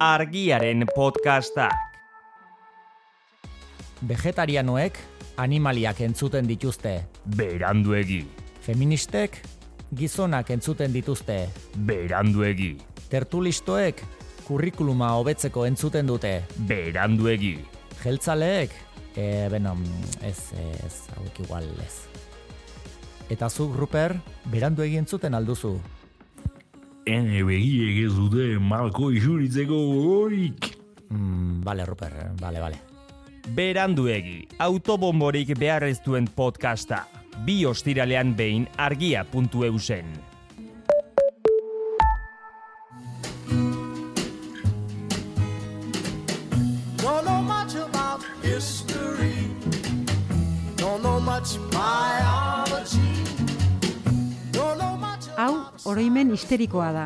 argiaren podcastak. Vegetarianoek animaliak entzuten dituzte. Beranduegi, Feministek gizonak entzuten dituzte. beranduegi, Tertulistoek kurrikuluma hobetzeko entzuten dute. beranduegi, Jeltzaleek, e, beno, ez, ez, hauek igual ez. Eta zuk, Ruper, berandu egin zuten alduzu. Ene begiek ez dute malko isuritzeko gogorik. Mm, bale, Ruper, bale, bale. beranduegi, autobomborik behar ez duen podcasta. Bi ostiralean behin argia.eusen. oroimen histerikoa da.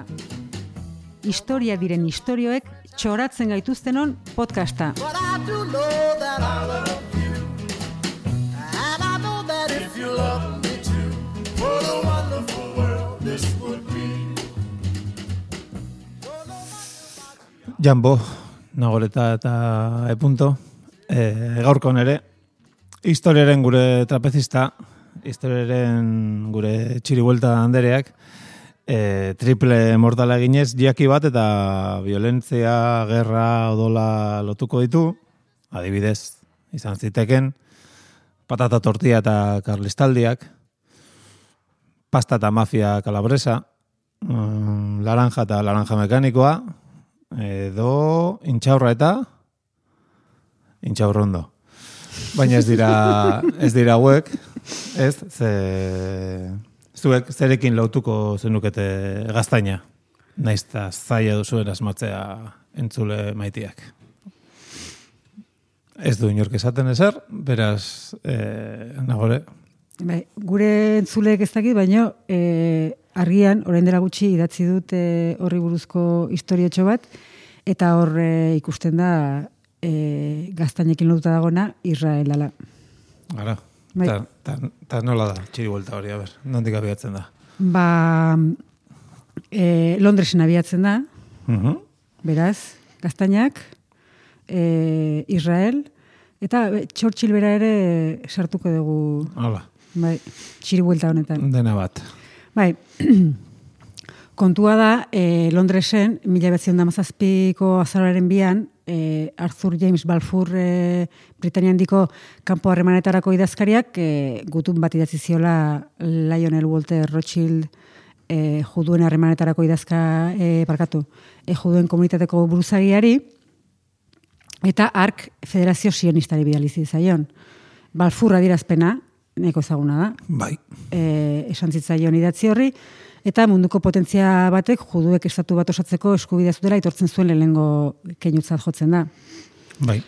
Historia diren istorioek txoratzen gaituztenon podcasta. Jambo, nagoreta eta epunto. E, gaurko nere, historiaren gure trapezista, historiaren gure txiribuelta handereak, e, triple mortala eginez, jaki bat eta violentzia, gerra, odola lotuko ditu, adibidez, izan ziteken, patata tortilla eta karlistaldiak, pasta eta mafia kalabresa, mm, laranja eta laranja mekanikoa, edo intxaurra eta intxaurrondo. Baina ez dira, ez dira hauek, ez, ze, zuek zerekin lautuko zenukete gaztaina, naiz eta zaila duzuen asmatzea entzule maitiak. Ez du inork esaten ezer, beraz, e, nagore, Bai, gure entzuleek ez dakit, baino e, argian, orain dela gutxi idatzi dut e, horri buruzko historiotxo bat, eta hor e, ikusten da e, gaztainekin lotuta dagona Israel dela. gara, Bai. ta, ta, ta nola da, txiri buelta hori, a ber, nondik abiatzen da. Ba, e, Londresen abiatzen da, Mhm. beraz, gaztainak, e, Israel, eta Churchill bera ere sartuko dugu, Hala, bai, txiri buelta honetan. dena bat. Bai, kontua da, e, Londresen, mila bezion damazazpiko azararen bian, e, Arthur James Balfour e, Britania handiko kanpo harremanetarako idazkariak e, gutun bat idatzi ziola Lionel Walter Rothschild e, juduen harremanetarako idazka e, barkatu, e, juduen komunitateko buruzagiari, eta ark federazio sionistari bidali zaion. Balfour adirazpena, nahiko ezaguna da, Bai. e, esan zitzaion idatzi horri, eta munduko potentzia batek juduek estatu bat osatzeko eskubidea zutela aitortzen zuen lehenengo keinutzat jotzen da. Bai.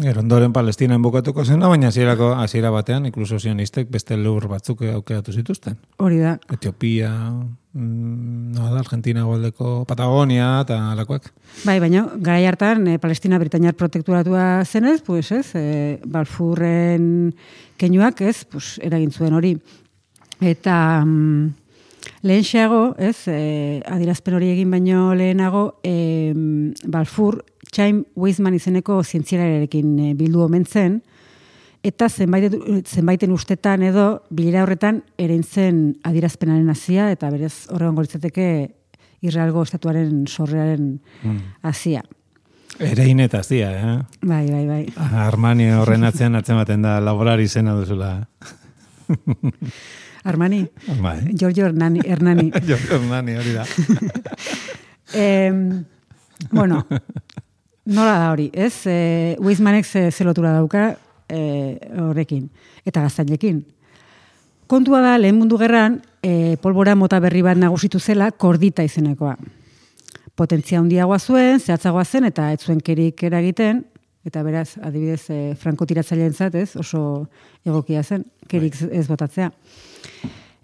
Gero ondoren Palestina bukatuko zena, baina hasierako hasiera batean inkluso sionistek beste lur batzuk aukeratu zituzten. Hori da. Etiopia, mm, no, Argentina goldeko Patagonia eta alakoak. Bai, baina garai hartan e, Palestina Britainiar protekturatua zenez, pues ez, e, Balfurren keinuak, ez, pues eragin zuen hori. Eta mm, lehenxeago, ez, e, adirazpen hori egin baino lehenago, e, Balfour Chaim Weizmann izeneko zientzialarekin e, bildu omen zen, eta zenbait, zenbaiten ustetan edo bilera horretan erein zen adirazpenaren hasia eta berez horregon goritzateke Israelgo estatuaren sorrearen hasia. Erein eta zia, eh? Bai, bai, bai. Armani horren atzean atzematen da laborari zena duzula. Armani, Bai. Giorgio Hernani. Hernani. Jo, Armani hori da. Em, bueno, nola da hori, ez? E, Weizmanek ze, ze lotura dauka e, horrekin, eta gaztainekin. Kontua da, lehen mundu gerran, e, polbora mota berri bat nagusitu zela, kordita izenekoa. Potentzia handiagoa zuen, zehatzagoa zen, eta ez zuen kerik eragiten, eta beraz, adibidez, e, frankotiratzaileen ez, oso egokia zen, kerik ez botatzea.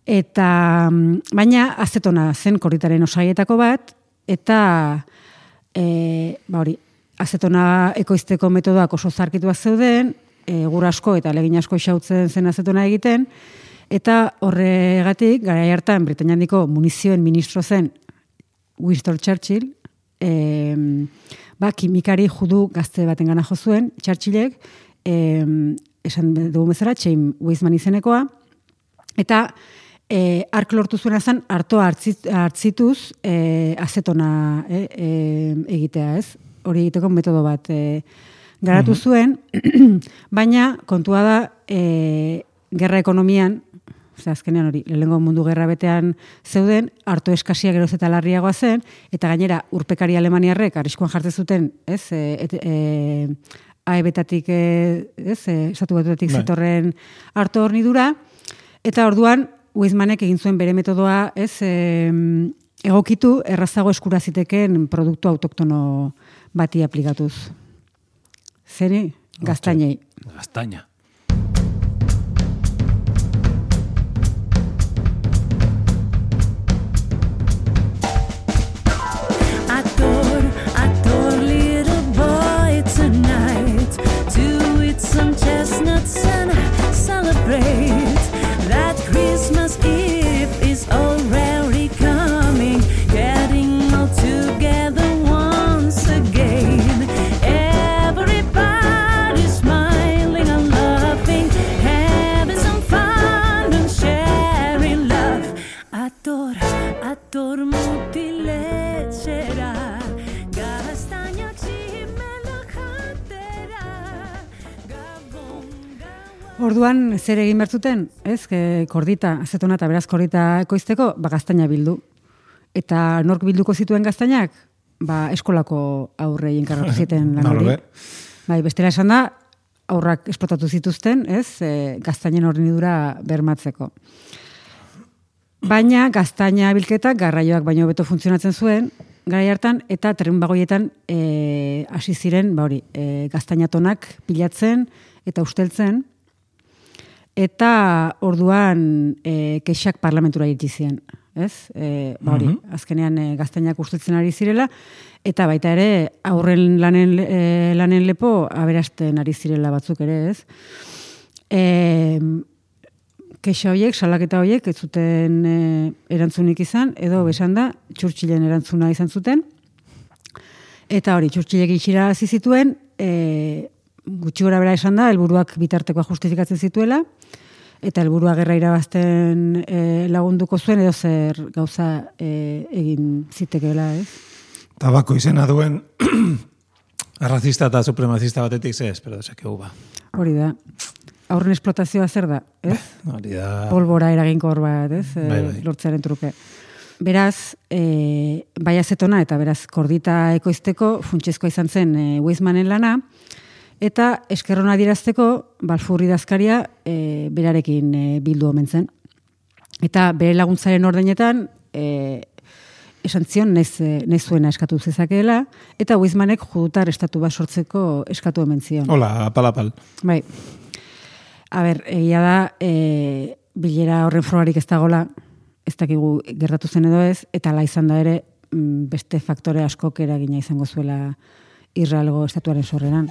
Eta, mm, baina, azetona zen korditaren osaietako bat, eta, e, ba hori, azetona ekoizteko metodoak oso zarkituak zeuden, e, gur asko eta legin asko xautzen zen azetona egiten, eta horregatik, gara hartan, Britania handiko munizioen ministro zen Winston Churchill, e, ba, kimikari judu gazte baten gana jo zuen, Churchillek, em, esan dugu bezala, Chaim Weizman izenekoa, eta e, ark lortu zuena zen, hartoa hartzit, hartzituz e, azetona e, e, egitea, ez? Hori egiteko metodo bat e, garatu zuen, baina kontua da e, gerra ekonomian, Osea, azkenean hori, lehengo mundu gerra betean zeuden, harto eskasia geroz eta larriagoa zen, eta gainera, urpekari alemaniarrek, arriskoan jartzen zuten, ez, e, et, e, aebetatik, e, ez, e, estatu batuetatik Bai. zetorren harto hornidura, eta orduan, Weizmanek egin zuen bere metodoa, ez, e, egokitu, errazago eskura ziteken produktu autoktono bati aplikatuz. Zeri? Gaztainei. Gaztaina. place. Zer egin bertzuten, ez, ke, kordita, azetona eta beraz kordita ekoizteko, ba, gaztaina bildu. Eta nork bilduko zituen gaztainak, ba, eskolako aurrei enkargatu zieten lan hori. Bai, bestela esan da, aurrak esplotatu zituzten, ez, e, gaztainen hornidura bermatzeko. Baina gaztaina bilketa garraioak baino beto funtzionatzen zuen, garai hartan, eta tren bagoietan e, hasi ziren, ba hori, e, gaztainatonak pilatzen eta usteltzen, eta orduan e, kexak parlamentura iritsi ziren. Ez? E, ba hori, azkenean e, gaztainak usteltzen ari zirela, eta baita ere aurren lanen, e, lanen lepo aberasten ari zirela batzuk ere, ez? E, kexa horiek, salaketa horiek, ez zuten e, erantzunik izan, edo besan da, txurtxilen erantzuna izan zuten. Eta hori, txurtxilek itxira zituen, e, gutxi gora bera esan da, helburuak bitartekoa justifikatzen zituela, eta helburua gerra irabazten e, lagunduko zuen, edo zer gauza e, egin zitekeela, ez? Tabako izena duen arrazista eta supremacista batetik ze espero desakegu ba. Hori da. Aurren esplotazioa zer da, ez? Hori da... polbora eraginkor bat, ez? Bai, bai. Lortzearen truke. Beraz, e, bai azetona eta beraz kordita ekoizteko funtsezkoa izan zen e, Weizmanen lana, eta eskerrona dirazteko balfurri dazkaria e, berarekin e, bildu omen zen. Eta bere laguntzaren ordainetan, e, esan zion, nez, e, nez zuena eskatu zezakeela, eta Weizmanek judutar estatu bat sortzeko eskatu omen zion. Hola, apal, apal. Bai. A ber, egia da, e, bilera horren frogarik ez dagola, ez dakigu gertatu zen edo ez, eta la izan da ere mm, beste faktore askok eragina izango zuela Israelgo estatuaren sorreran.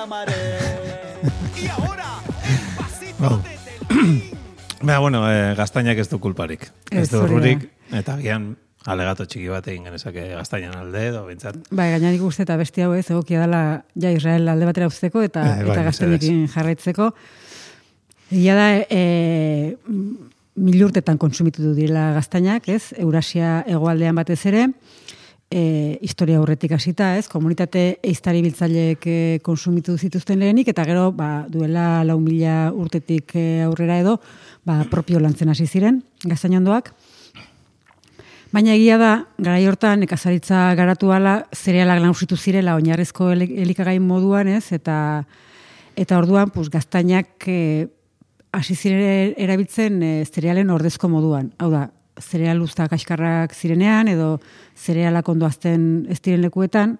Yo te amaré. y ahora, el pasito de. Ba, bueno, eh, gaztainak ez du kulparik. Ez, Ez, du urrurik, eta gian alegato txiki bat egin genezake gaztainan alde, edo bintzat. Bai, gainarik uste eta beste hau ez, egokia dela ja Israel alde batera uzteko eta, Eh, bai, eta gaztenekin jarraitzeko. Egia da, e, milurtetan konsumitu du direla gaztainak, ez? Eurasia hegoaldean batez ere, e, historia aurretik hasita, ez? Komunitate eiztari biltzaileek e, konsumitu zituzten lehenik, eta gero, ba, duela lau mila urtetik e, aurrera edo, ba, propio lantzen hasi ziren, gaztainondoak. Baina egia da, garai hortan, nekazaritza garatu ala, zerealak nausitu zirela oinarrezko ele- elikagai moduan, ez? Eta, eta orduan, pues, gaztainak e, hasi ziren erabiltzen e, zerealen ordezko moduan. Hau da, zereal usta kaskarrak zirenean edo zerealak ondo azten ez diren lekuetan,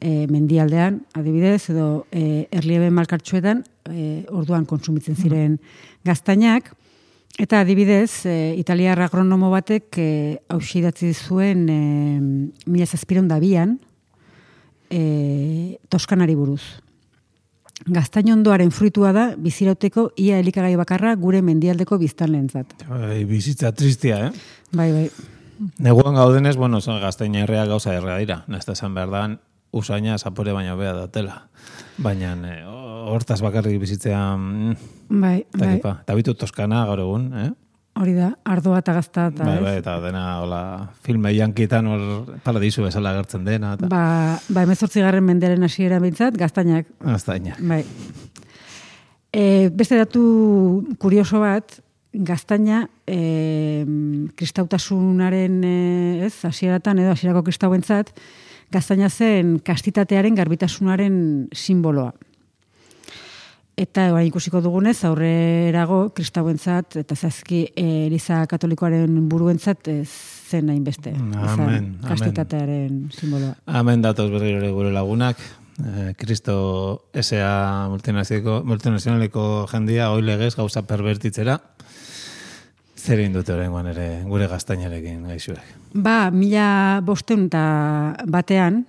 e, mendialdean, adibidez, edo e, erliebe malkartxuetan, e, orduan kontsumitzen ziren gaztainak, Eta adibidez, e, italiar agronomo batek e, hausi idatzi zuen e, mila zazpiron dabian, e, toskanari buruz. Gaztain ondoaren fruitua da, bizirauteko ia elikagai bakarra gure mendialdeko biztan lehentzat. Bai, bizitza tristia, eh? Bai, bai. Neguan gaudenez, bueno, son gaztaina errea gauza errea dira. Nesta esan behar dan, usaina zapore baino bea datela. Baina, eh, hortaz bakarrik bizitzea, mm, Bai, bai. kipa. Eta bitu Toskana gaur egun, eh? Hori da, ardoa eta gazta eta, Bai, bai, eta dena, hola, filme jankitan hor paradisu bezala agertzen dena, eta Ba, ba emezortzi garren menderen hasiera bintzat, gaztainak. gaztaina. Bai. E, beste datu kurioso bat, gaztaina e, kristautasunaren e, ez, hasieratan edo hasierako kristauentzat, gaztaina zen kastitatearen garbitasunaren simboloa. Eta orain ikusiko dugunez, aurrerago kristauentzat eta zazki e, Eliza Katolikoaren buruentzat ez zen hainbeste. Amen, Izan amen. Kastitatearen simboloa. Hemen datoz berriro ere gure lagunak, eh, Kristo SA multinazionaleko, multinazionaleko jendia, hoi legez gauza pervertitzera, zer egin dute oraingoan ere gure gaztainarekin gaixuek. Ba, mila bosteun eta batean,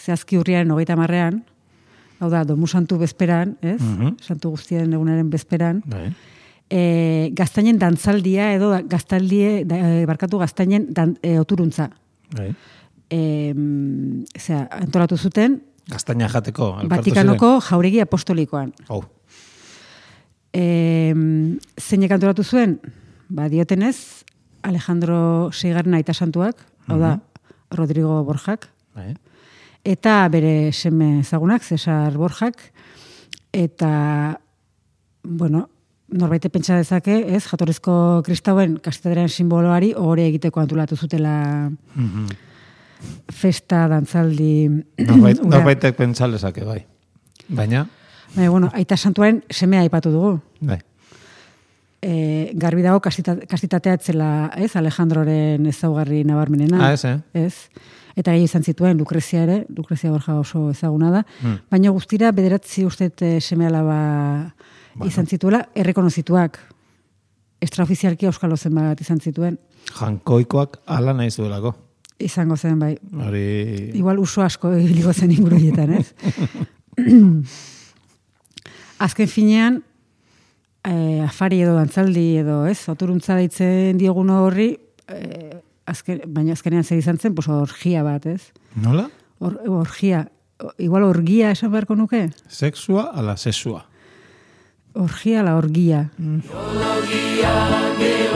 zehazki urriaren hogeita marrean, hau da, domu santu bezperan, ez? Mhm. Santu guztien egunaren bezperan, Bai. e, gaztainen dantzaldia edo gaztaldie, da, e, barkatu gaztainen dan, e, oturuntza. Bai. E, zera, antolatu zuten, Gaztaina jateko, Vatikanoko jauregi apostolikoan. Oh, E, zeinek antolatu zuen, ba, diotenez, Alejandro Seigarren aita santuak, hau da, Rodrigo Borjak, bai. Eta bere seme ezagunak, Cesar Borjak, eta, bueno, norbaite pentsa dezake, ez, jatorrizko kristauen kastedaren simboloari hori egiteko antolatu zutela Mhm. festa, dantzaldi, Norbait, hura. norbaitek pentsa lezake, bai. Baina, Baina, bueno, aita santuaren semea aipatu dugu. bai. E, garbi dago kastita, kastitatea etzela, ez, Alejandroren ezaugarri nabarmenena. Ah, ez, eh? Ez. Eta gehi izan zituen, Lukrezia ere, Lukrezia Borja oso ezaguna da. Hmm. Baina guztira, bederatzi ustet eh, seme alaba izan zituela, errekonozituak. Extraofizialki euskalo zenbat izan zituen. Jankoikoak ala nahi zuelako. Izango zen, bai. Hori... Igual uso asko ibiliko zen inguruietan, ez? Azken finean, eh, afari edo dantzaldi edo, ez? Oturuntza deitzen diogun horri, eh, azken, baina azkenean zer izan zen, pues orgia bat, ez? Nola? Or, orgia, igual orgia esan beharko nuke? Sexua ala sexua. Orgia la orgia. Tandoren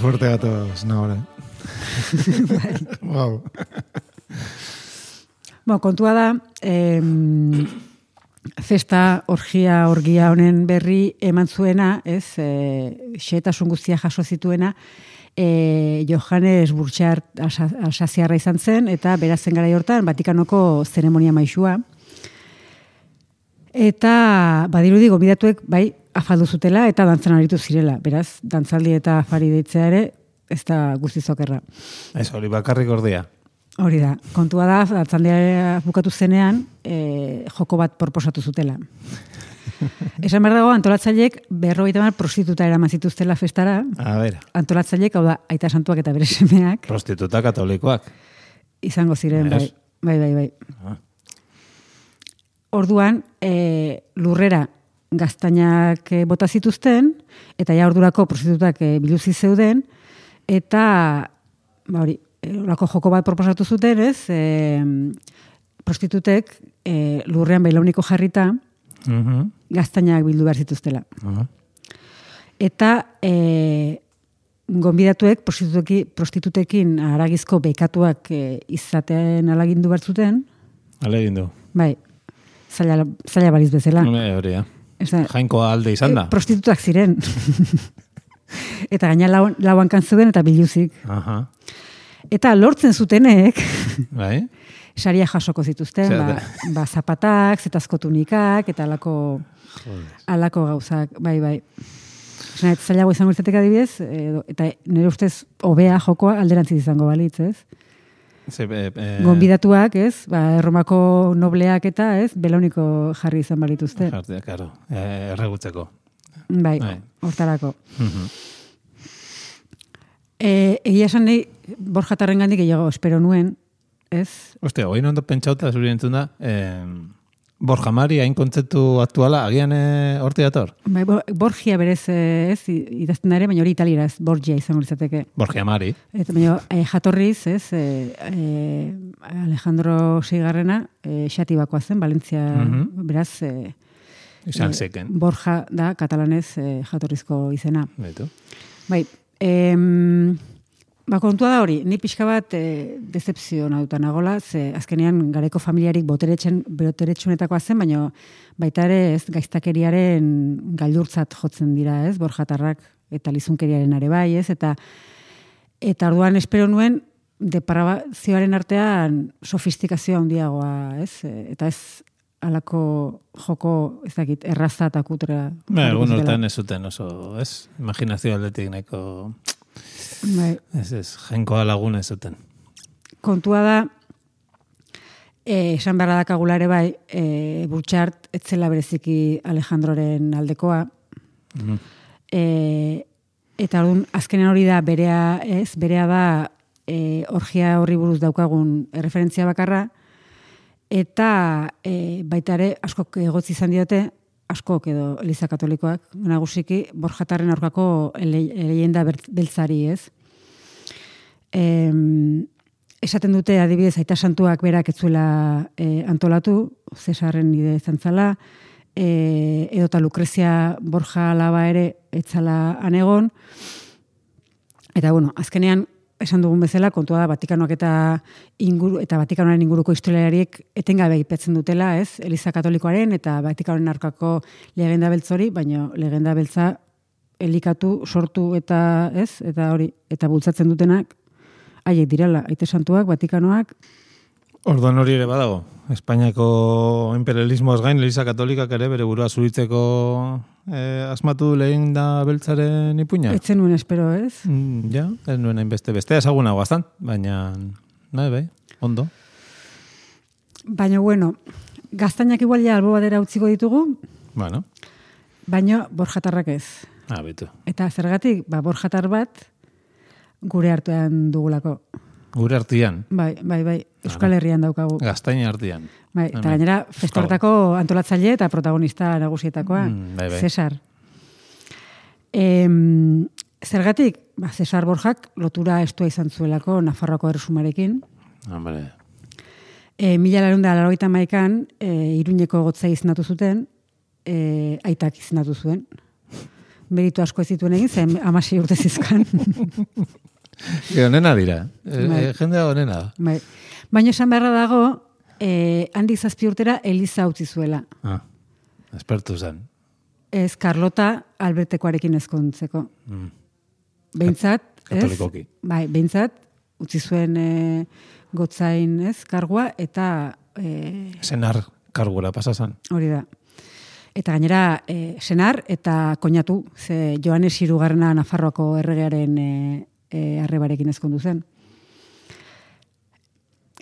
Fuerte gatoz, nahore. wow. Bueno, kontua da, em, festa orgia orgia honen berri eman zuena, ez, e, xetasun guztia jaso zituena, e, Johannes Burtxar alsaziarra izan zen, eta berazen gara hortan, Vatikanoko zeremonia maixua. Eta, badirudi, gomidatuek, bai, afaldu zutela, eta dantzan aritu zirela. Beraz, dantzaldi eta afari deitzea ere, ez da guztizokerra. Ez hori bakarrik ordia. Hori da, kontua da, atzaldea bukatu zenean, e, joko bat proposatu zutela. Esan behar dago, antolatzaileek berrogeita mar prostituta eraman zituztela festara, A ber, antolatzaileek, hau da, aita santuak eta bere semeak, prostituta katolikoak. izango ziren, bai, bai, bai, bai. Ah. Orduan, e, lurrera gaztainak eh, bota zituzten, eta ja ordurako prostitutak eh, biluzi zeuden, eta, ba hori, eh, olako joko bat proposatu zuten, ez, e, prostitutek e, lurrean bailauniko jarrita, Mhm. gaztainak bildu behar zituztela. Aha. Eta e, gonbidatuek prostituteki, prostitutekin aragizko bekatuak e, izaten alagindu behar zuten, Ale egin du. bai, zaila, zaila baliz bezala. Hone, Hori. Ez da, Jainkoa alde izan da. e, prostitutak ziren. eta gaina lauan, lauan kantzuden eta biluzik. Aha. Eta lortzen zutenek, Bai? saria jasoko zituzten, Zer ba, ba zapatak, zetazko tunikak, eta alako, alako gauzak, bai, bai. Ez zailago izango izateke adibidez, edo, eta nire ustez hobea jokoa alderantziz izango balitz, ez? Ze, e, e, Gonbidatuak, ez? Ba, erromako nobleak eta, ez? Belauniko jarri izan balituzte. Jartzea, karo. E, erregutzeko. Bai, Bai. hortarako. E, egia esan nahi, borjatarren gandik gehiago espero nuen, ez? Ostia, oin ondo pentsauta zuri entzun da, eh, Borja Mari, hain kontzeptu aktuala, agian eh, horti dator? Bai, Bo- Borgia berez, eh, ez, idazten da ere, baina hori italiera ez, Borgia izango litzateke. Borja Mari. Eta baina eh, jatorriz, ez, eh, eh, Alejandro Seigarrena, eh, xatibakoa zen, Valentzia, Mhm. beraz, eh, Izan eh, zeken. Borja da, katalanez eh, jatorrizko izena. Baitu. Bai, em, ba, kontua da hori, ni pixka bat e, decepzio nahuta nagola, ze azkenean gareko familiarik boteretxen, boteretxunetakoa zen, baina baita ere ez gaiztakeriaren gailurtzat jotzen dira, ez, borjatarrak eta lizunkeriaren are bai, ez, eta eta orduan espero nuen depravazioaren artean sofistikazioa handiagoa, ez, eta ez alako joko, ez dakit, erraza eta kutra. Ba, egun hortan ez zuten oso, ez? Imaginazio aldetik nahiko, Bai. ez ez, jainkoa lagun ez zuten. kontua da, eh, esan beharra dakagula ere bai, eh, Burtxart etzela bereziki Alejandroren aldekoa. Mhm. Eh, eta orduan azkenen hori da berea, ez, berea da eh, orgia horri buruz daukagun referentzia bakarra, eta eh, baita ere askok egotzi izan diote, askok edo Eliza Katolikoak, nagusiki Borjatarren aurkako leyenda beltzari, ez? Em, esaten dute adibidez aita santuak berak etzuela e, antolatu, Cesarren ide izan zala, e, edota Lucrezia Borja alaba ere etzala anegon, eta bueno, azkenean esan dugun bezala, kontua da Vatikanoak eta inguru, eta Vatikanoaren inguruko historialariek etengabe aipatzen dutela, ez? Eliza Katolikoaren eta Vatikanoaren arkako legenda beltzori, baina legenda beltza elikatu, sortu eta, ez? Eta hori, eta bultzatzen dutenak haiek direla, aite santuak, Vatikanoak, Orduan hori ere badago. Espainiako imperialismoaz gain, Eliza Katolikak ere bere burua zuritzeko eh, asmatu lehen da beltzaren ipuina. etzen nuen espero, ez? Mm, ja, ez nuen hainbeste beste ezaguna guaztan, baina, nahi bai, ondo. Baina, bueno, gaztainak igual ja albo badera utziko ditugu, Bueno, baina borjatarrak ez. ah, bitu. Eta zergatik, ba, borjatar bat gure artean dugulako. Gure artian, Bai, bai, bai, Euskal Herrian daukagu. gaztaina artian. Bai, eta gainera, festortako antolatzaile eta protagonista nagusietakoa, Mm, bai, bai. Cesar. Em, zergatik, ba, Cesar Borjak lotura estua izan zuelako Nafarroako erresumarekin. Hombre, E, mila larun da larogeita maikan, e, iruñeko gotza izenatu zuten, e, aitak izenatu zuen. Meritu asko ez zituen egin, zen amasi urte zizkan. onena dira. E, Bai. e, jendea onena bai. Baina esan beharra dago, e, handik zazpi urtera Eliza utzi zuela. Ah, espertu zen. Ez Carlota Albertekoarekin ezkontzeko. Mm. Behintzat, ez? Bai, behintzat, utzi zuen e, gotzain, ez, kargua, eta e, Senar kargura pasa zen. hori da. Eta gainera, e, senar eta koinatu, ze Joanes Irugarrena Nafarroako erregearen e, e, arrebarekin ezkondu zen.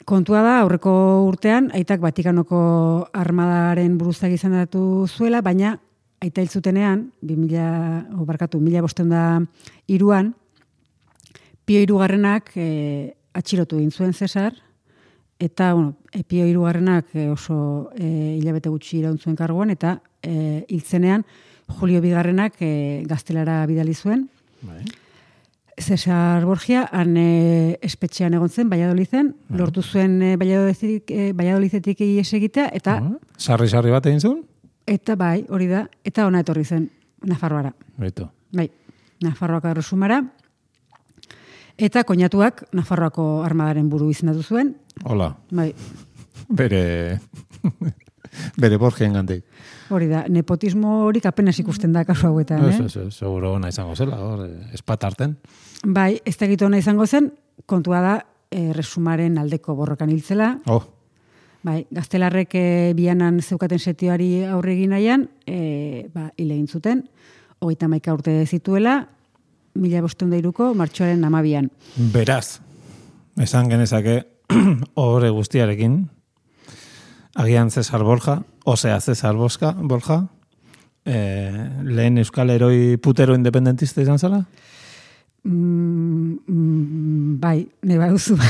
Kontua da, aurreko urtean, aitak Vatikanoko armadaren buruzak izan datu zuela, baina aita hil zutenean, 2000, o barkatu, 2000 bosten da iruan, Pio irugarrenak e, atxilotu egin zuen Cesar, eta, bueno, e, Pio irugarrenak e, oso e, hilabete gutxi iraun zuen karguan, eta e, hiltzenean Julio Bigarrenak e, gaztelara bidali zuen. Bai. Cesar Borgia, han e, espetxean egon zen, Valladolizen, lortu zuen e, Valladolizetik, e, Valladolizetik ies egitea, eta, Sarri-sarri bat egin zuen? eta bai, hori da, eta ona etorri zen, Nafarroara. Beitu. Bai, Nafarroako erresumara, eta koñatuak Nafarroako armadaren buru izendatu zuen, Hola, bai, bere... bere borgien gandik. hori da, nepotismo horik apenas ikusten da kasu hauetan, eh? ez, ez, seguro ona izango zela, hor, eh, espat arten. Bai, ez da ona izango zen, kontua da, erresumaren aldeko borrokan hiltzela, Oh, Bai, gaztelarrek e, bianan zeukaten setioari aurre egin nahian, e, ba, hile zuten, hogeita maika urte zituela, mila bosteun dairuko, martxoaren amabian. beraz, esan genezake, horre guztiarekin, agian Cesar Borja, osea Cesar Borja, Borja eh, lehen euskal heroi putero independentista izan zela? Mm, mm, bai, ne baduzu.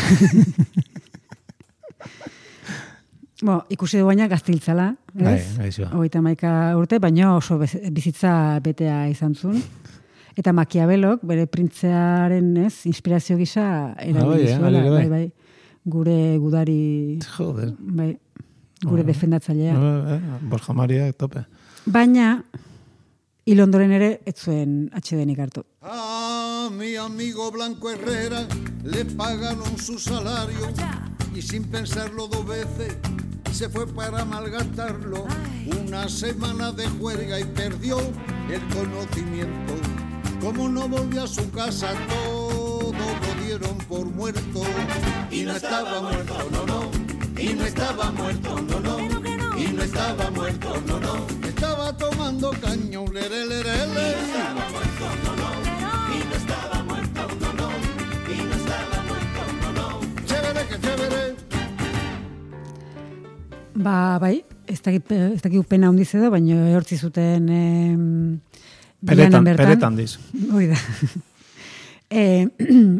Bo, ikusi du baina gaztiltzala, Bai, ez? gaixoa. Hogeita maika urte, baina oso bez- bizitza betea izan zuen. Eta Machiavellok, bere printzearen ez, inspirazio gisa bai, erabili eh, zuela, bai, bai. bai, bai. Gure gudari, Joder. bai, gure defendatzailea. Eh, eh, Borja Maria, tope. Baina, hil ondoren ere, ez zuen atxedenik hartu. A mi amigo Blanco Herrera le pagaron su salario y sin pensarlo dos veces se fue para malgastarlo. Una semana de juerga y perdió el conocimiento. Como no volvió a su casa, todo lo dieron por muerto. Y no estaba muerto, no, no. Y no estaba muerto, no, no. Y no estaba muerto, no, no. Estaba tomando caño, lere, lere, lere. Chévere que chévere. Ba, bai, ez dakit, ez dakit pena handiz edo, baina ehortzi zuten em, Peretan, Bianan bertan. peretan diz. Hori da. e,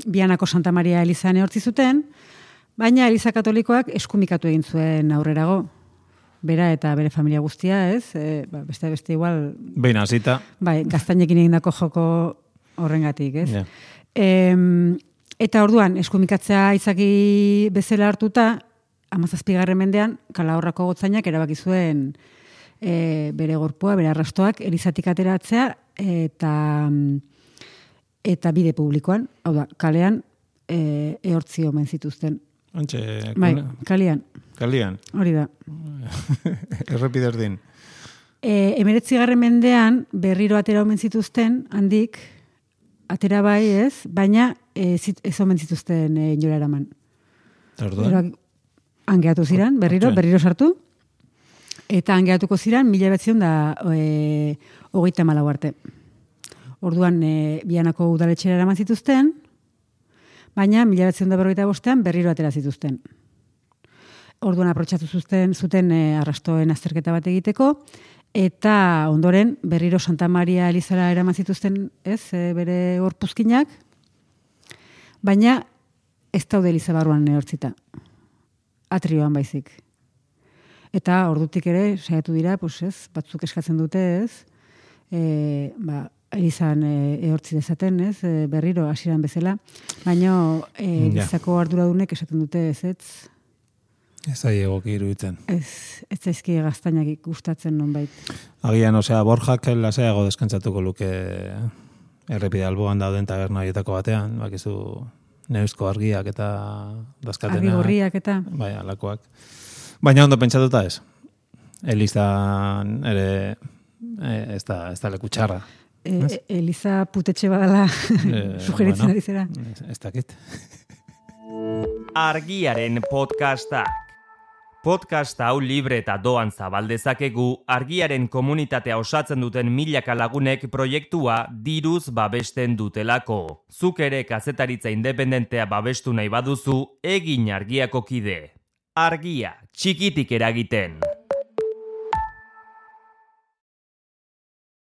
Bianako Santa Maria Elizan ehortzi zuten, baina Eliza Katolikoak eskumikatu egin zuen aurrerago. Bera eta bere familia guztia, ez? E, ba, beste beste igual, Behin hasita. bai, gaztainekin egindako joko horrengatik, ez? Ja. Em, eta orduan, eskumikatzea izaki bezala hartuta, amazazpigarren mendean, kalahorrako gotzainak erabaki zuen e, bere gorpua, bere arrastoak, erizatik ateratzea, eta eta bide publikoan, hau da, kalean, e, ehortzi omen zituzten. Antxe, Bai, kalian, kalian, hori da. errepide erdin. E, emeretzigarren mendean berriro atera omen zituzten, handik, atera bai ez, baina e, zit, ez omen zituzten e, inora eraman. Orduan? Angeatu ziren, berriro, berriro sartu, eta angeatuko ziren mila betzion da e, hogeita malau arte. Orduan, e, bianako udaletxera eraman zituzten, baina mila betzion da berrogeita bostean berriro atera zituzten. Orduan aprotxatu zuten, zuten e, arrastoen azterketa bat egiteko, eta ondoren berriro Santa Maria Elizara eraman zituzten, ez, e, bere gorpuzkinak, baina ez daude Eliza barruan neortzita. Atrioan baizik. Eta ordutik ere, saiatu dira, pues ez, batzuk eskatzen dute, ez, e, ba, Elizan e, ehortzi dezaten, ez, e, berriro hasieran bezala, baina e, Ja. Elizako arduradunek esaten dute, ez, ez, Ez da egoki iruditzen. Ez, ez zaizki gaztainak gustatzen nonbait. Agian, osea, borjak lasaiago deskantzatuko luke errepide alboan dauden taberna horietako batean, bakizu neuzko argiak eta dazkatena. Argi gorriak eta Bai, alakoak. Baina ondo pentsatuta ez. Elizan ere eh, ez da, ez da leku txarra. E, e, Eliza putetxe badala Eh, sugeritzen bueno, ari zera. Ez, dakit. Argiaren podcasta. Podcast hau libre eta doan zabaldezakegu argiaren komunitatea osatzen duten milaka lagunek proiektua diruz babesten dutelako. Zuk ere kazetaritza independentea babestu nahi baduzu, egin argiako kide. Argia, txikitik eragiten.